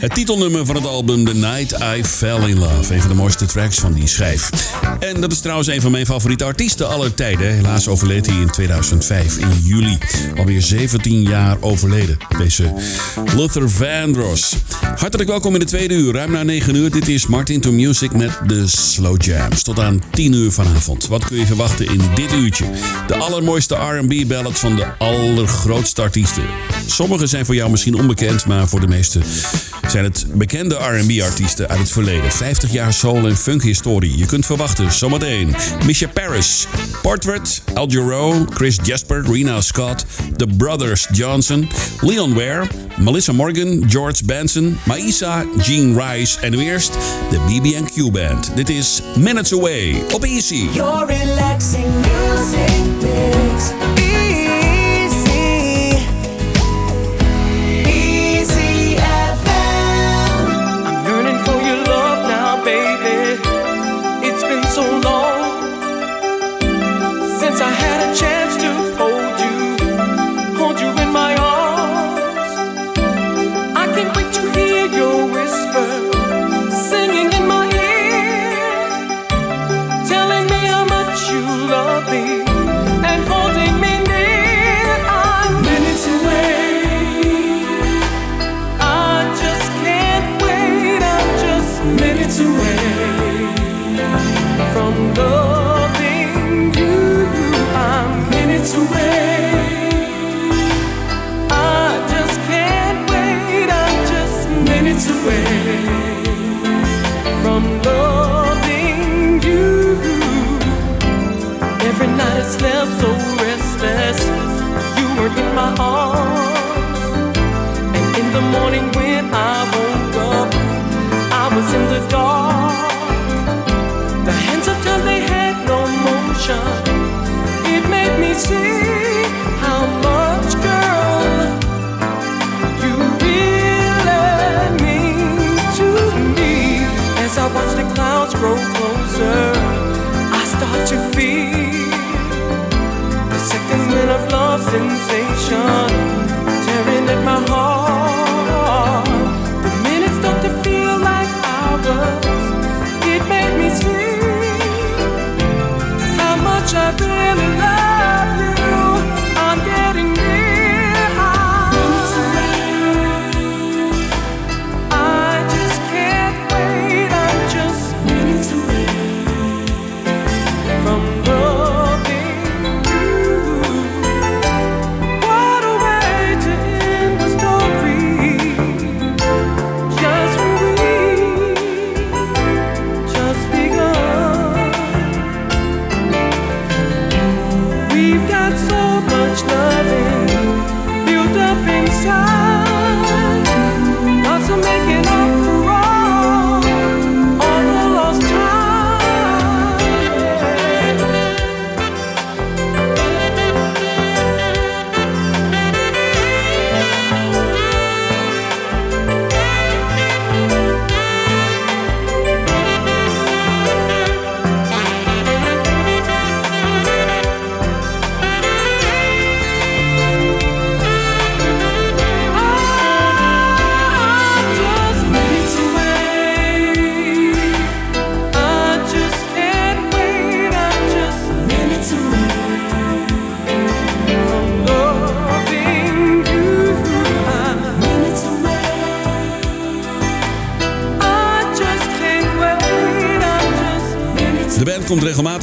Het titelnummer van het album The Night I Fell in Love. Een van de mooiste tracks van die schijf. En dat is trouwens een van mijn favoriete artiesten aller tijden. Helaas overleed hij in 2005 in juli. Alweer 17 jaar overleden. Deze Luther Vandross. Hartelijk welkom in de tweede uur. Ruim na 9 uur. Dit is Martin to Music met de Slow Jams. Tot aan 10 uur vanavond. Wat kun je verwachten in dit uurtje? De allermooiste R&B ballads van de allergrootste artiesten. Sommige zijn voor jou misschien onbekend, maar voor de meeste zijn het bekende R&B-artiesten uit het verleden. 50 jaar soul en funk historie. Je kunt verwachten zometeen Misha Paris, Portrait, Al Jarreau, Chris Jasper, Rena Scott, The Brothers Johnson, Leon Ware, Melissa Morgan, George Benson, Maisa, Gene Rice en nu eerst de BB&Q Band. Dit is Minutes Away op Easy. Your relaxing music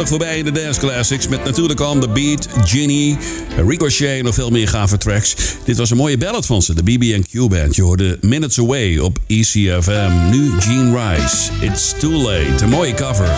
voorbij in de Dance Classics. Met natuurlijk On The Beat, Ginny, Ricochet en nog veel meer gave tracks. Dit was een mooie ballad van ze, de BB&Q Band. Je hoorde Minutes Away op ECFM. Nu Gene Rice, It's Too Late. Een mooie cover.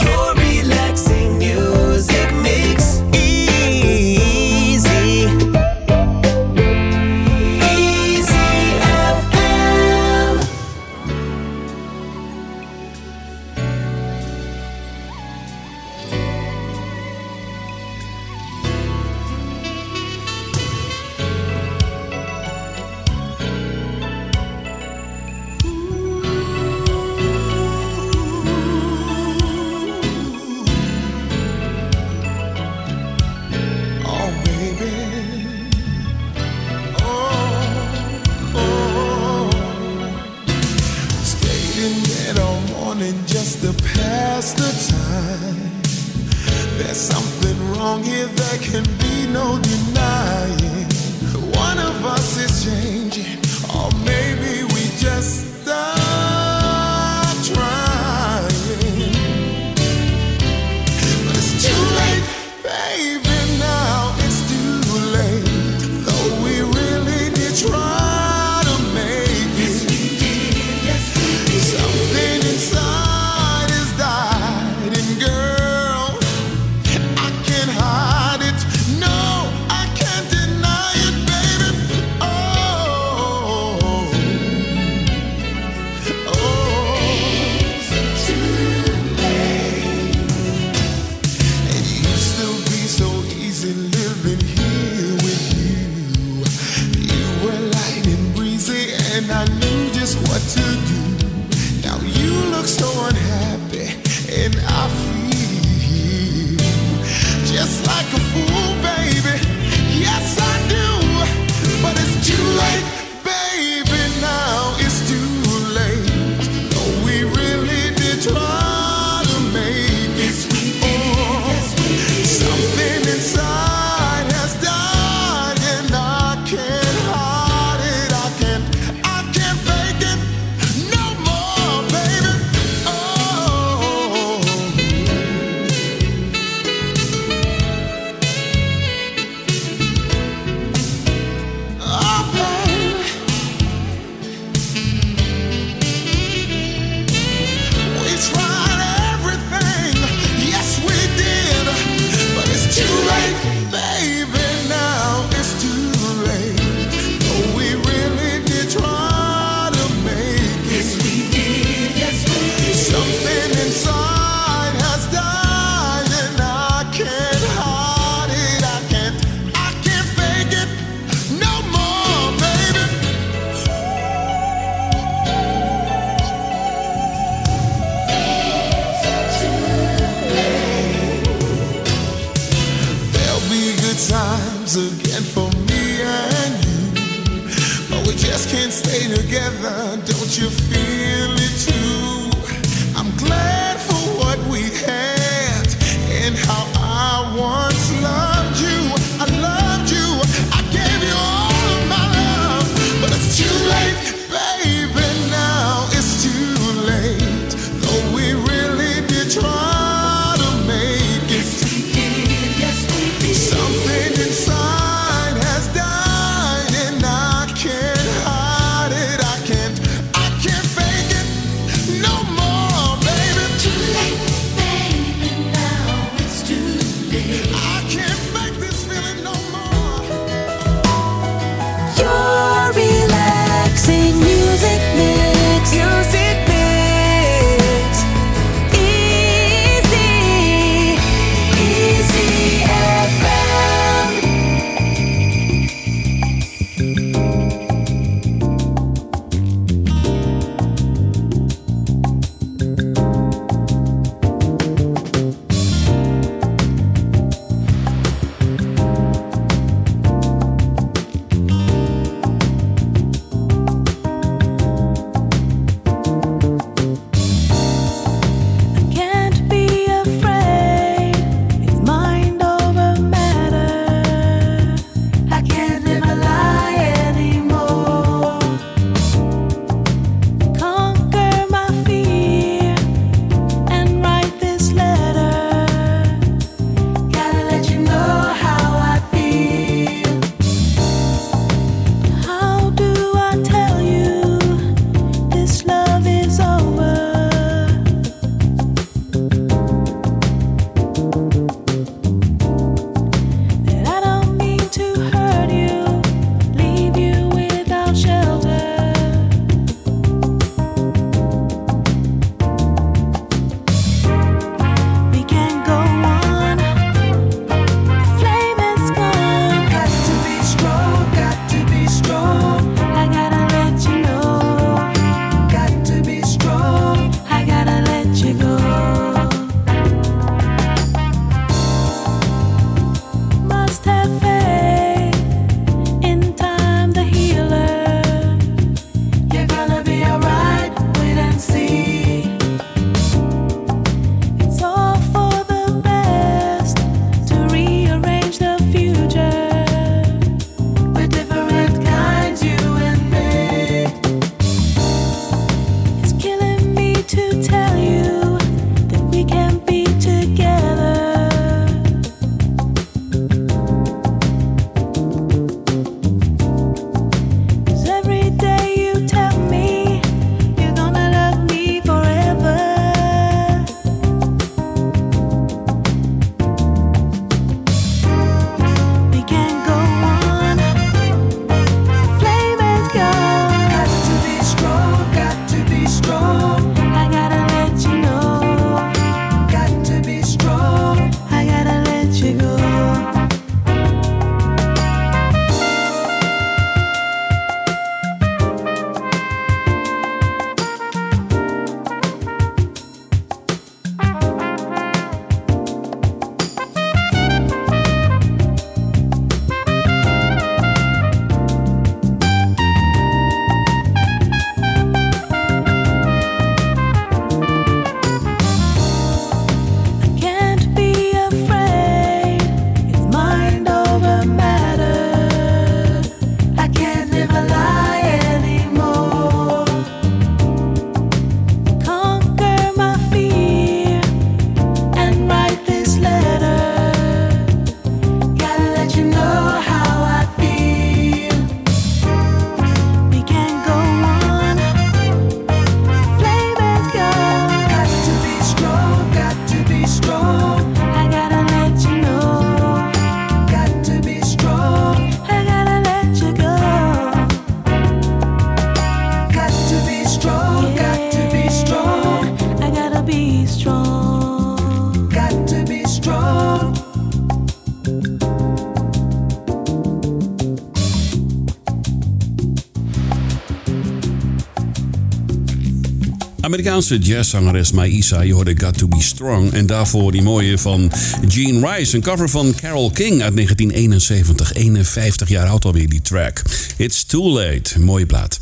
Amerikaanse jazzzangeres Maïsa, je hoorde Got To Be Strong. En daarvoor die mooie van Gene Rice, een cover van Carole King uit 1971. 51 jaar oud alweer die track. It's Too Late, mooie plaat.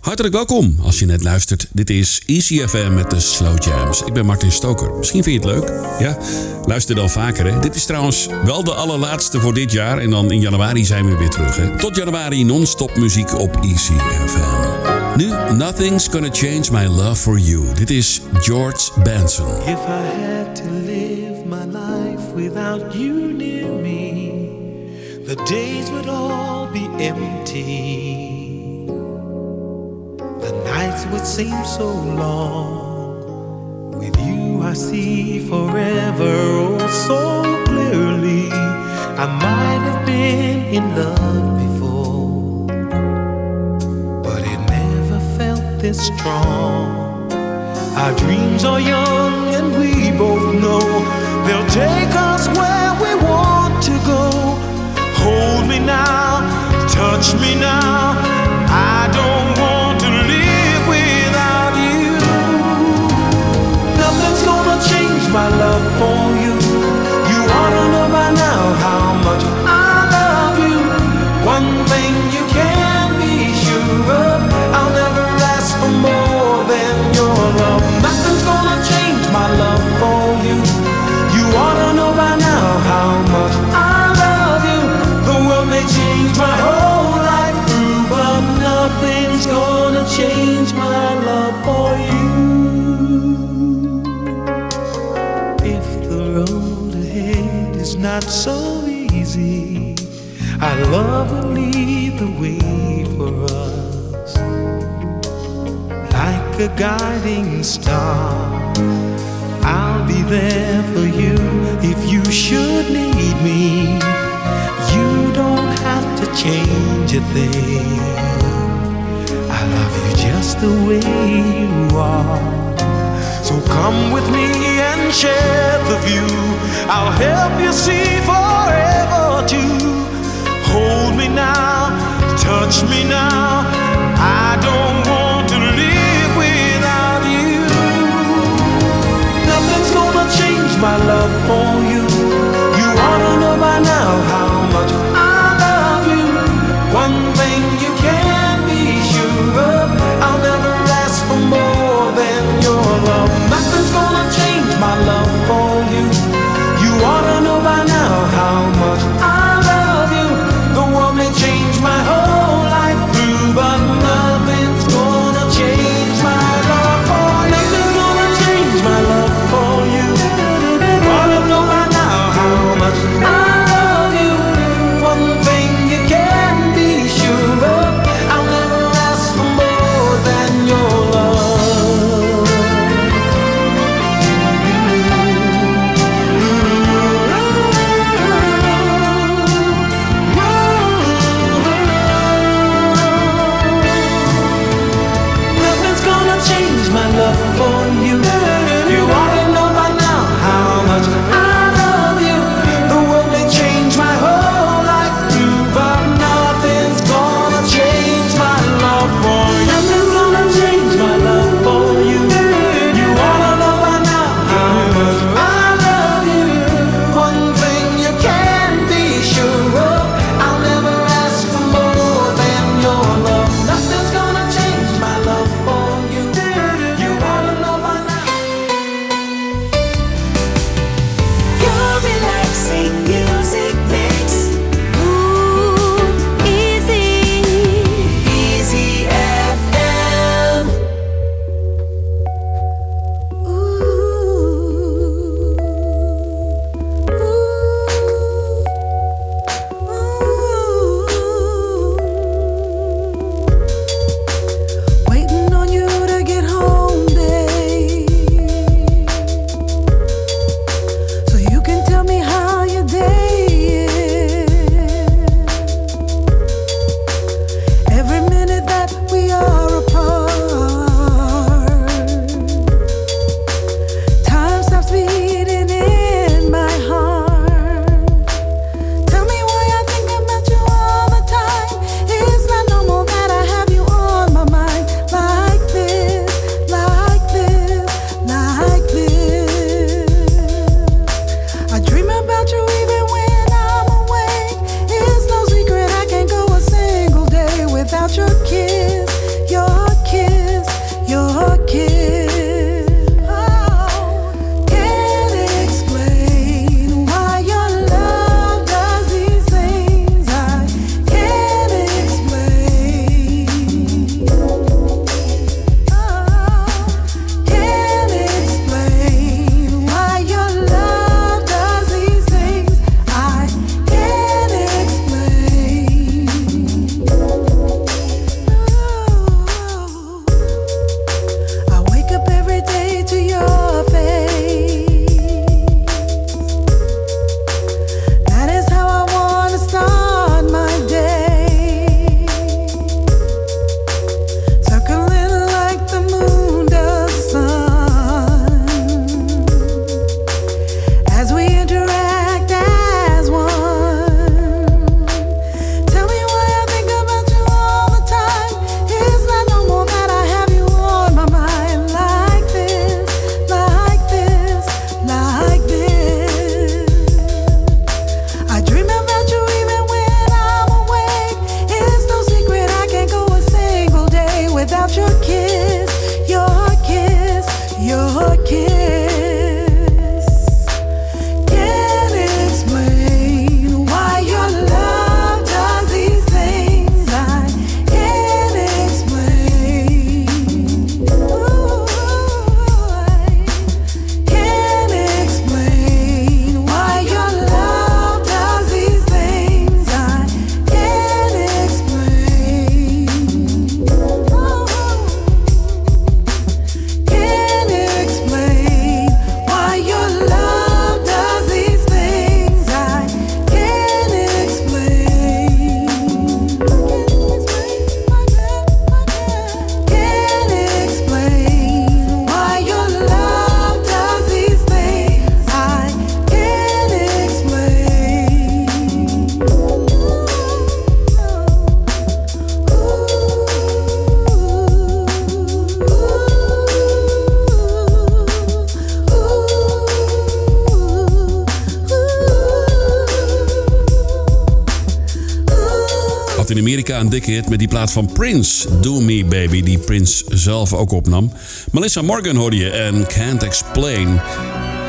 Hartelijk welkom als je net luistert. Dit is ECFM met de Slow Jams. Ik ben Martin Stoker. Misschien vind je het leuk? Ja? Luister dan vaker. Hè? Dit is trouwens wel de allerlaatste voor dit jaar. En dan in januari zijn we weer terug. Hè? Tot januari non-stop muziek op ECFM. Nu, Nothing's Gonna Change My Love For You. Dit is George Benson. If I had to live my life without you near me, the days would all be empty. The nights would seem so long. With you, I see forever oh so clearly. I might have been in love strong. Our dreams are young and we both know they'll take us where we want to go. Hold me now, touch me now. Guiding star. I'll be there for you if you should need me. You don't have to change a thing. I love you just the way you are. So come with me and share the view. I'll help you see forever too. Hold me now, touch me now. I don't want my love for you. You ought to know by now how much I love you. One thing you can be sure of, I'll never ask for more than your love. Een dikke hit met die plaat van Prince, Do Me Baby, die Prince zelf ook opnam. Melissa Morgan hoorde je en Can't Explain.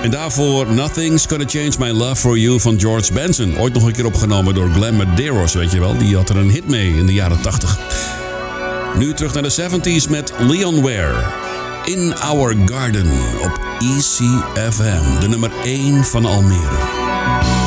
En daarvoor Nothing's Gonna Change My Love For You van George Benson. Ooit nog een keer opgenomen door Glenn Medeiros, weet je wel. Die had er een hit mee in de jaren 80. Nu terug naar de 70s met Leon Ware. In Our Garden op ECFM, de nummer 1 van Almere.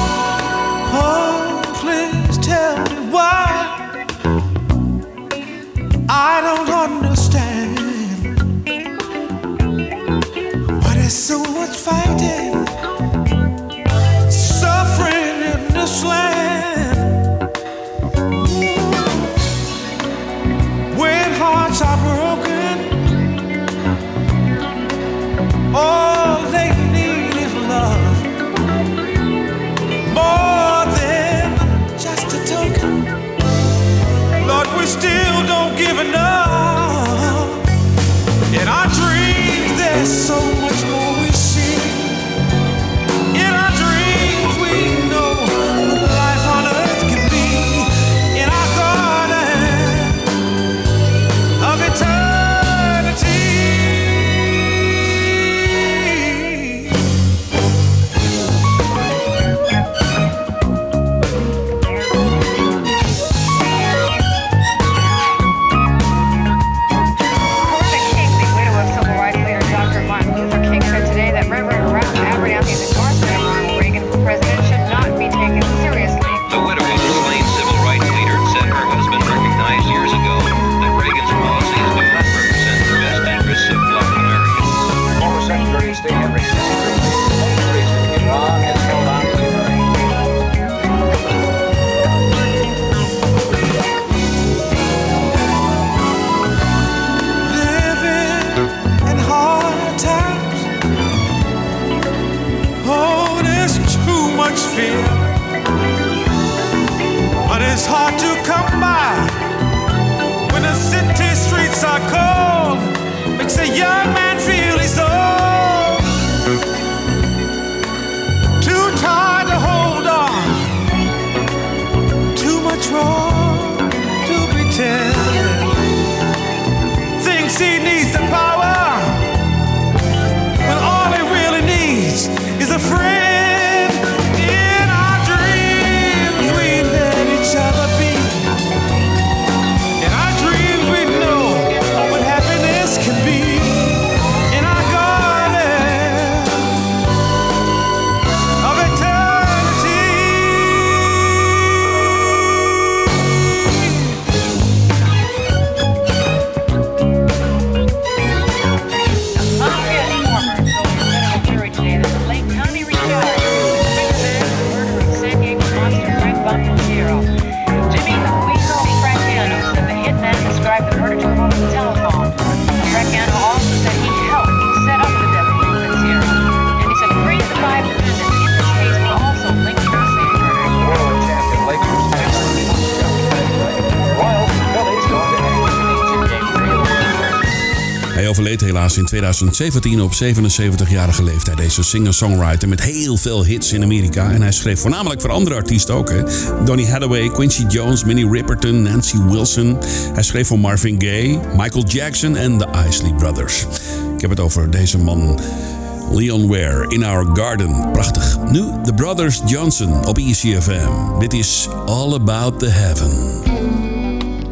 Helaas in 2017 op 77-jarige leeftijd. Deze singer-songwriter met heel veel hits in Amerika. En hij schreef voornamelijk voor andere artiesten ook. Hè. Donny Hathaway, Quincy Jones, Minnie Riperton, Nancy Wilson. Hij schreef voor Marvin Gaye, Michael Jackson en de Isley Brothers. Ik heb het over deze man... Leon Ware, In Our Garden. Prachtig. Nu The Brothers Johnson op ECFM. Dit is All About the Heaven.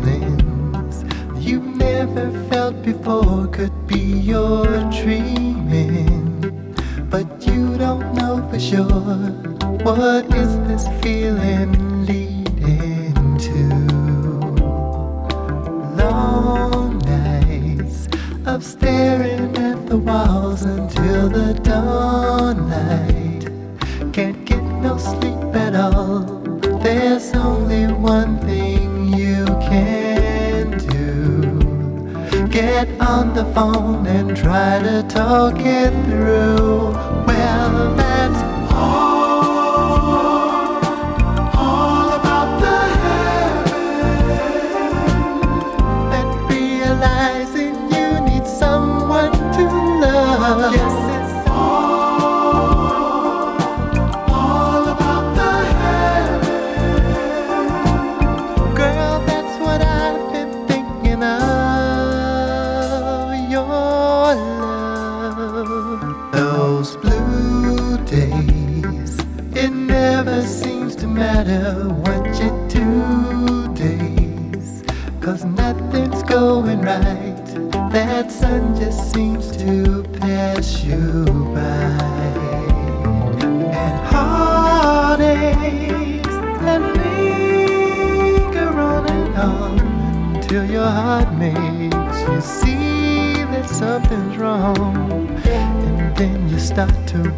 feelings you never felt before could be your dreaming but you don't know for sure what is this feeling leading to long nights of staring at the walls until the dawn light. can't get no sleep at all there's only one thing get on the phone and try to talk it through. Well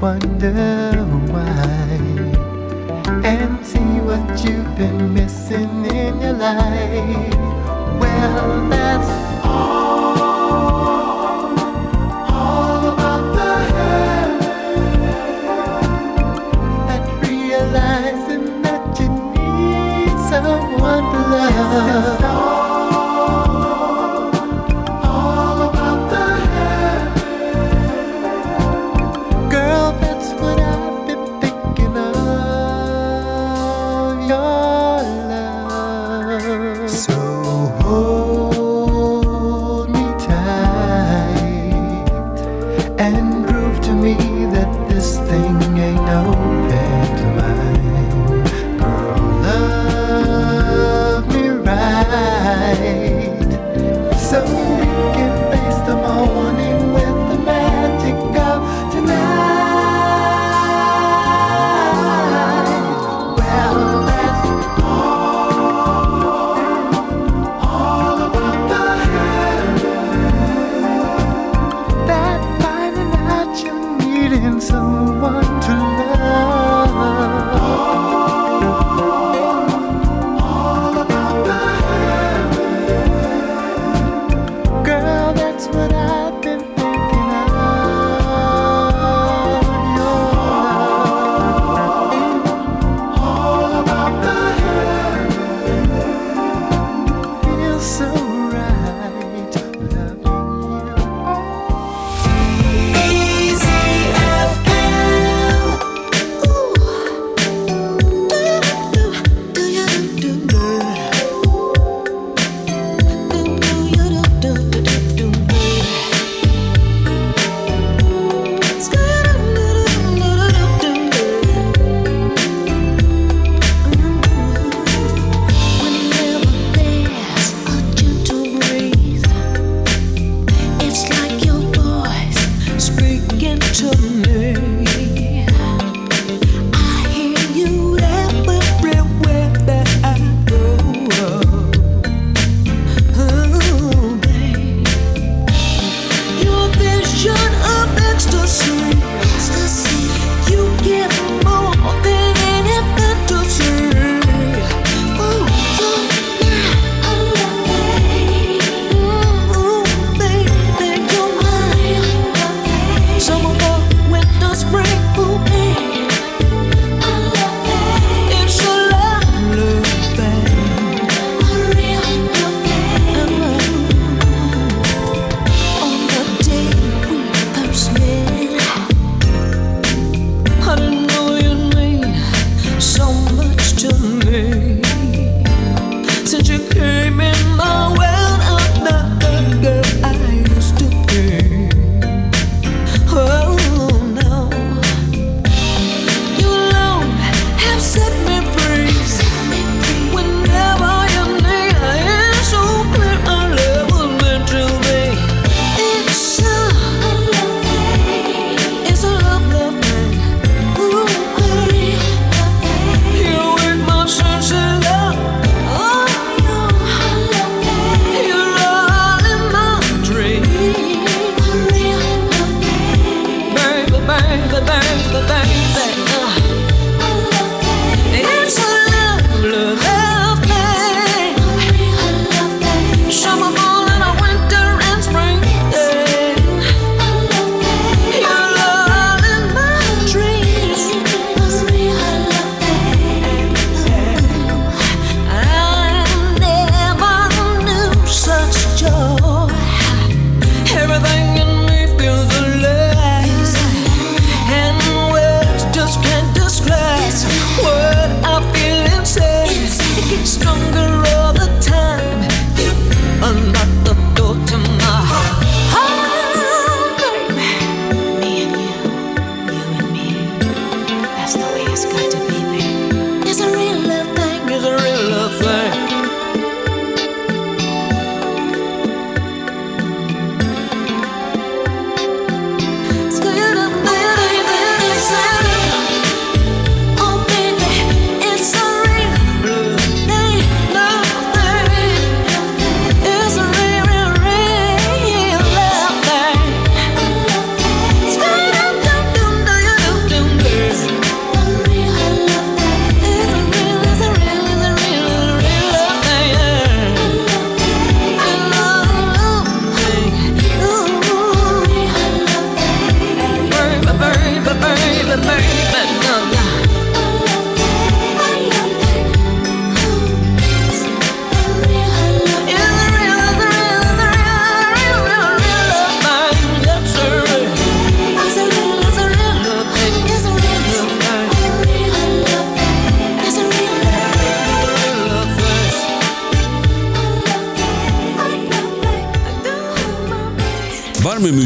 wonder why and see what you've been missing in your life. Well, that's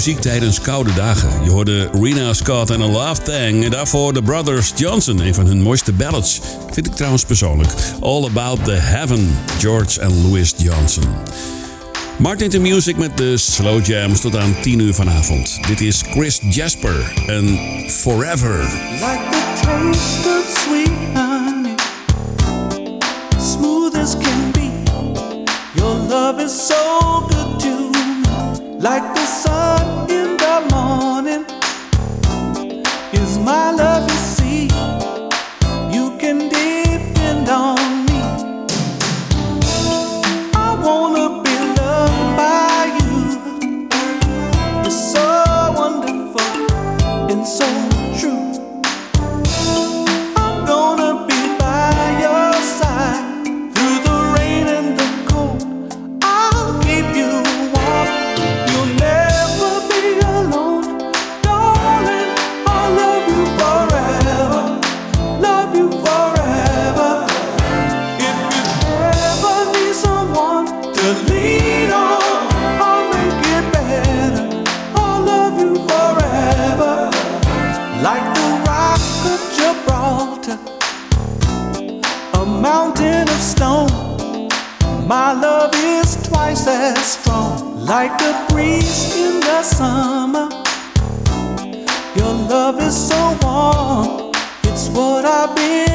muziek tijdens koude dagen. Je hoorde Rena Scott en A Love Thing. En daarvoor de Brothers Johnson, een van hun mooiste ballads. Vind ik trouwens persoonlijk. All About the Heaven, George en Louis Johnson. Martin de Music met de Slow Jams tot aan 10 uur vanavond. Dit is Chris Jasper en Forever. Like the taste of sweet honey. Smooth as can be. Your love is so good to. Like the sun. my love. Like a breeze in the summer, your love is so warm. It's what I've been.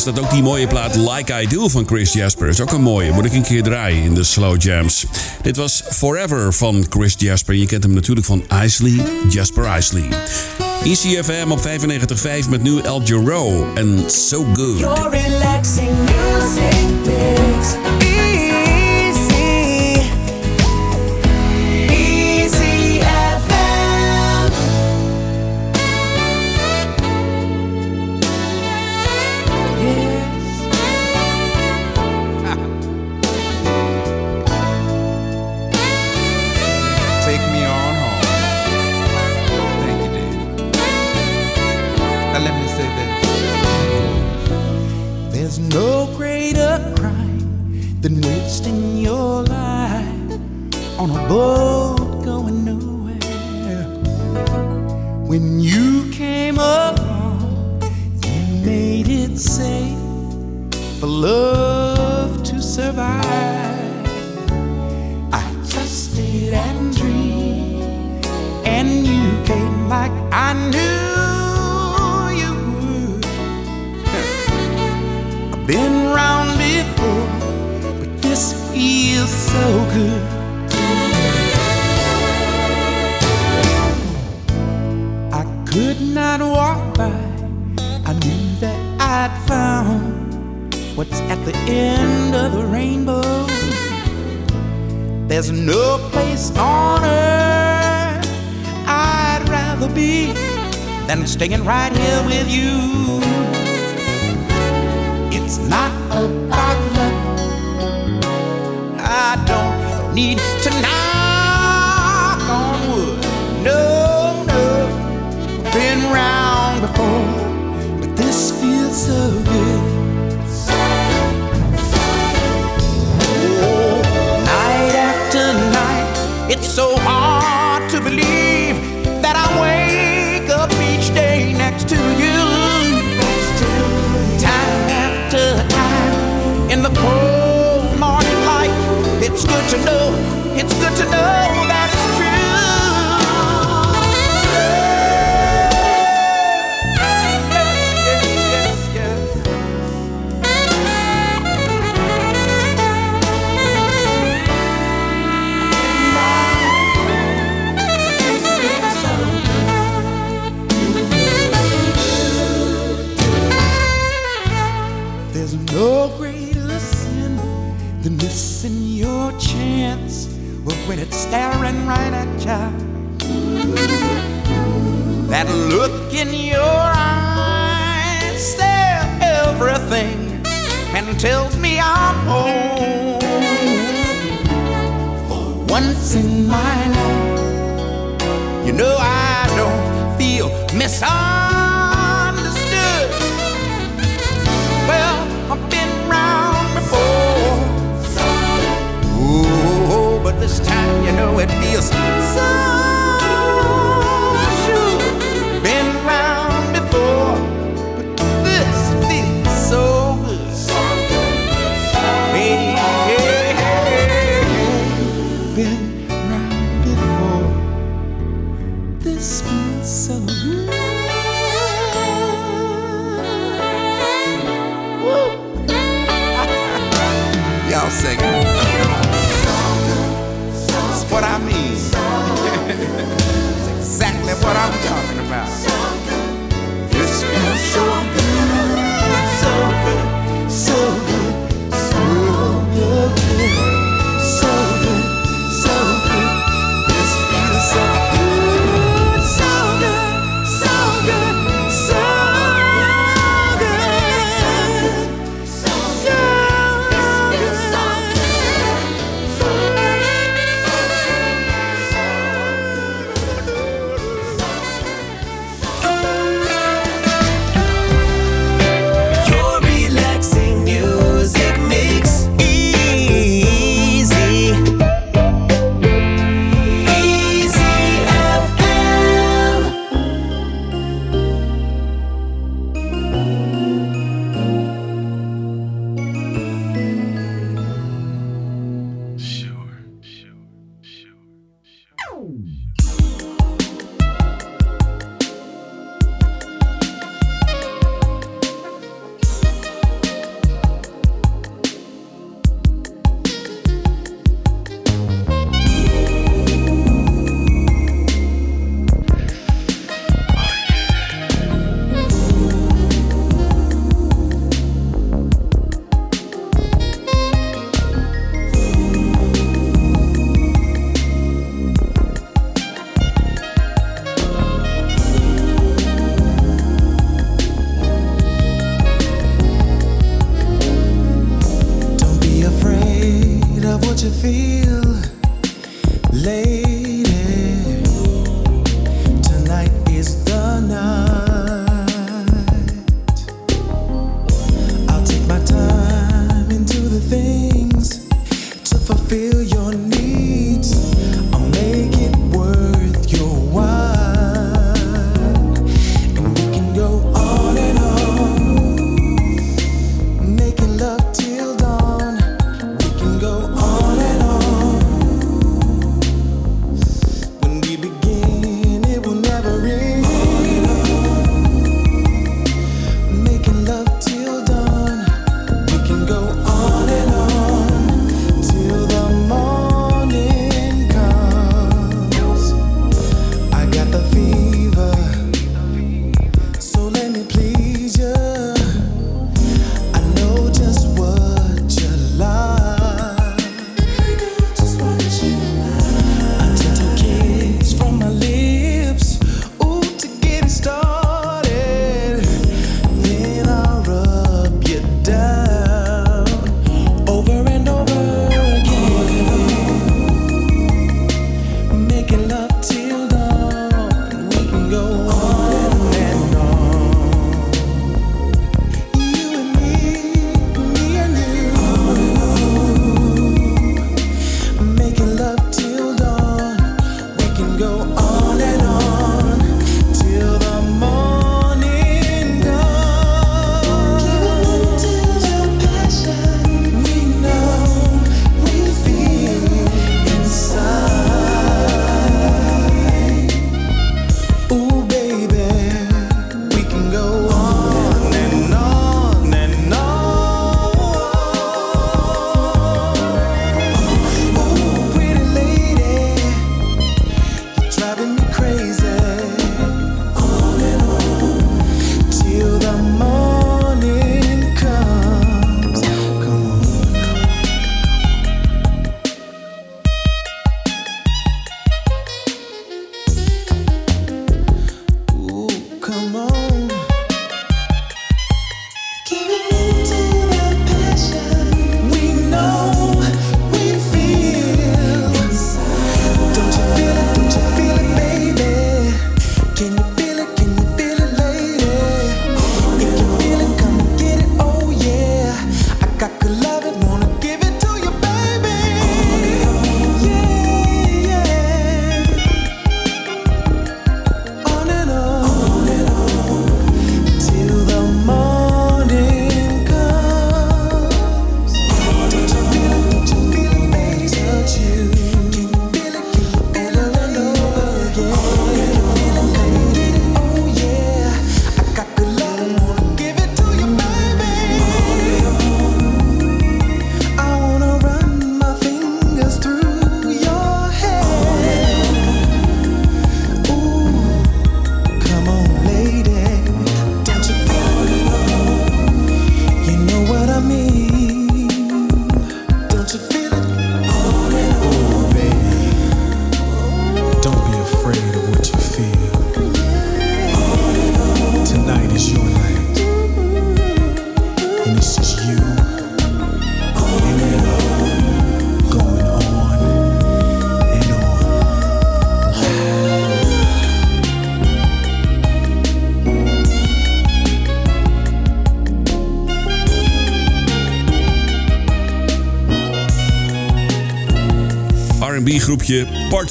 Staat ook die mooie plaat Like I Do van Chris Jasper. Is ook een mooie. Moet ik een keer draaien in de slow jams. Dit was Forever van Chris Jasper. Je kent hem natuurlijk van Isley, Jasper Isley. ECFM op 95.5 met nu El Giro en So Good. Could not walk by. I knew that I'd found what's at the end of the rainbow. There's no place on earth I'd rather be than staying right here with you. It's not about luck. I don't need before, but this feels so good. Night after night, it's so hard to believe that I wake up each day next to you. Time after time, in the cold morning light, it's good to know, it's good to know staring right at you, that look in your eyes says everything and tells me I'm home. For once in my life, you know I don't feel misunderstood. This time, you know, it feels so what I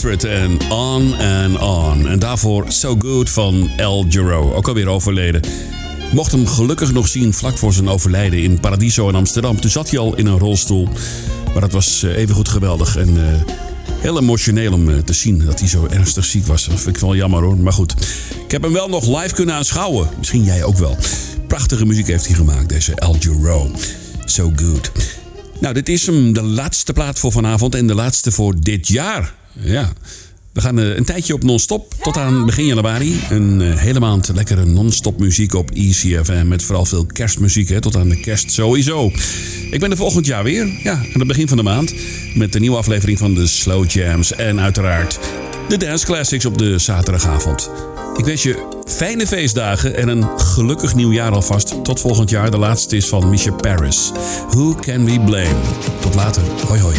Portrait en On and On. En daarvoor So Good van El Giro, ook alweer overleden. Ik mocht hem gelukkig nog zien vlak voor zijn overlijden in Paradiso in Amsterdam. Toen zat hij al in een rolstoel. Maar dat was eh, even goed geweldig en eh, heel emotioneel om eh, te zien dat hij zo ernstig ziek was. Dat vind ik wel jammer hoor, maar goed. Ik heb hem wel nog live kunnen aanschouwen. Misschien jij ook wel. Prachtige muziek heeft hij gemaakt, deze El Giro. So Good. Nou, dit is hem, de laatste plaat voor vanavond en de laatste voor dit jaar. Ja. We gaan eh, een tijdje op non-stop tot aan begin januari. Een eh, hele maand lekkere non-stop muziek op ECFM. Met vooral veel kerstmuziek, hè, tot aan de kerst sowieso. Ik ben er volgend jaar weer, ja, aan het begin van de maand. Met de nieuwe aflevering van de Slow Jams. En uiteraard de Dance Classics op de zaterdagavond. Ik wens je fijne feestdagen en een gelukkig nieuwjaar alvast. Tot volgend jaar. De laatste is van Misha Paris. Who can we blame? Tot later. Hoi hoi.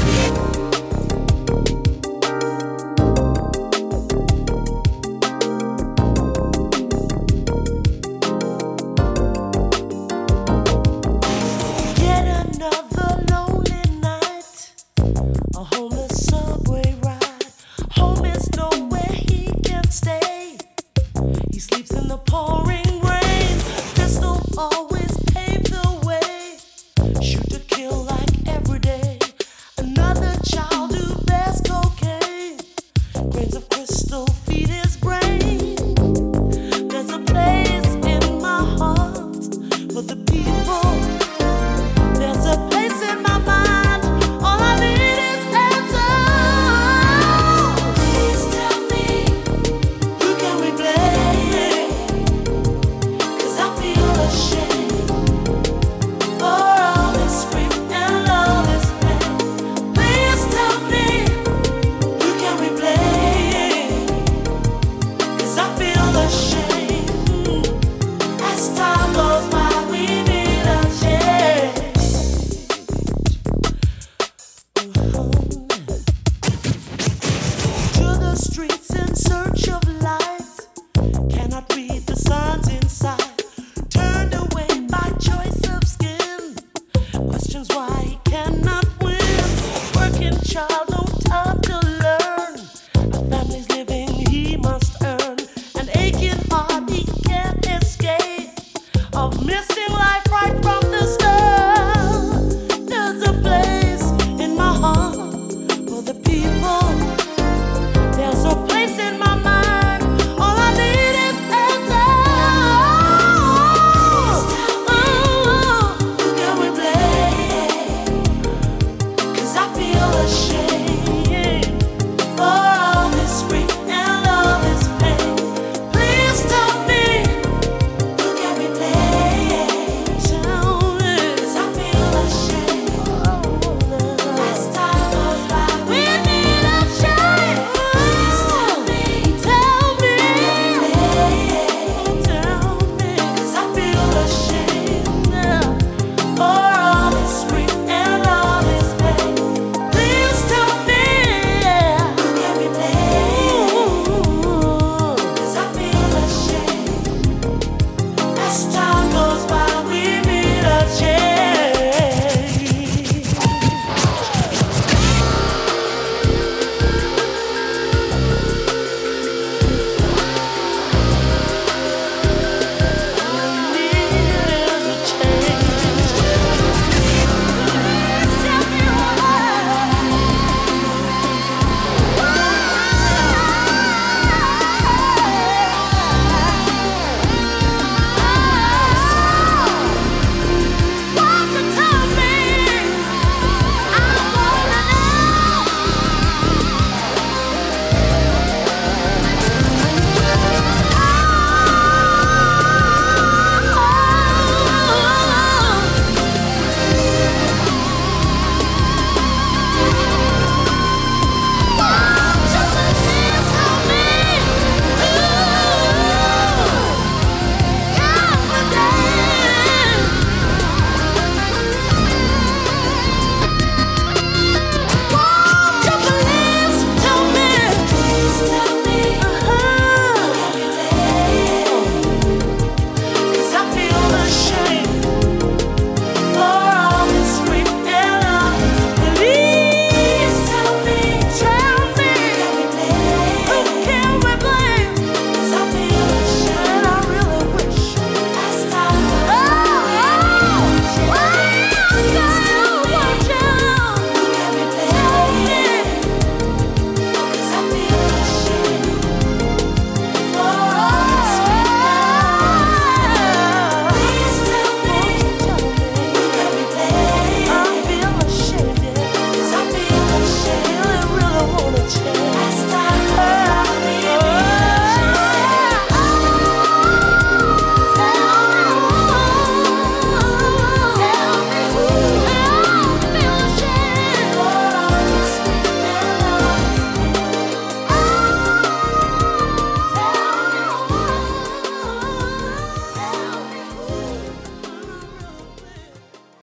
reasons why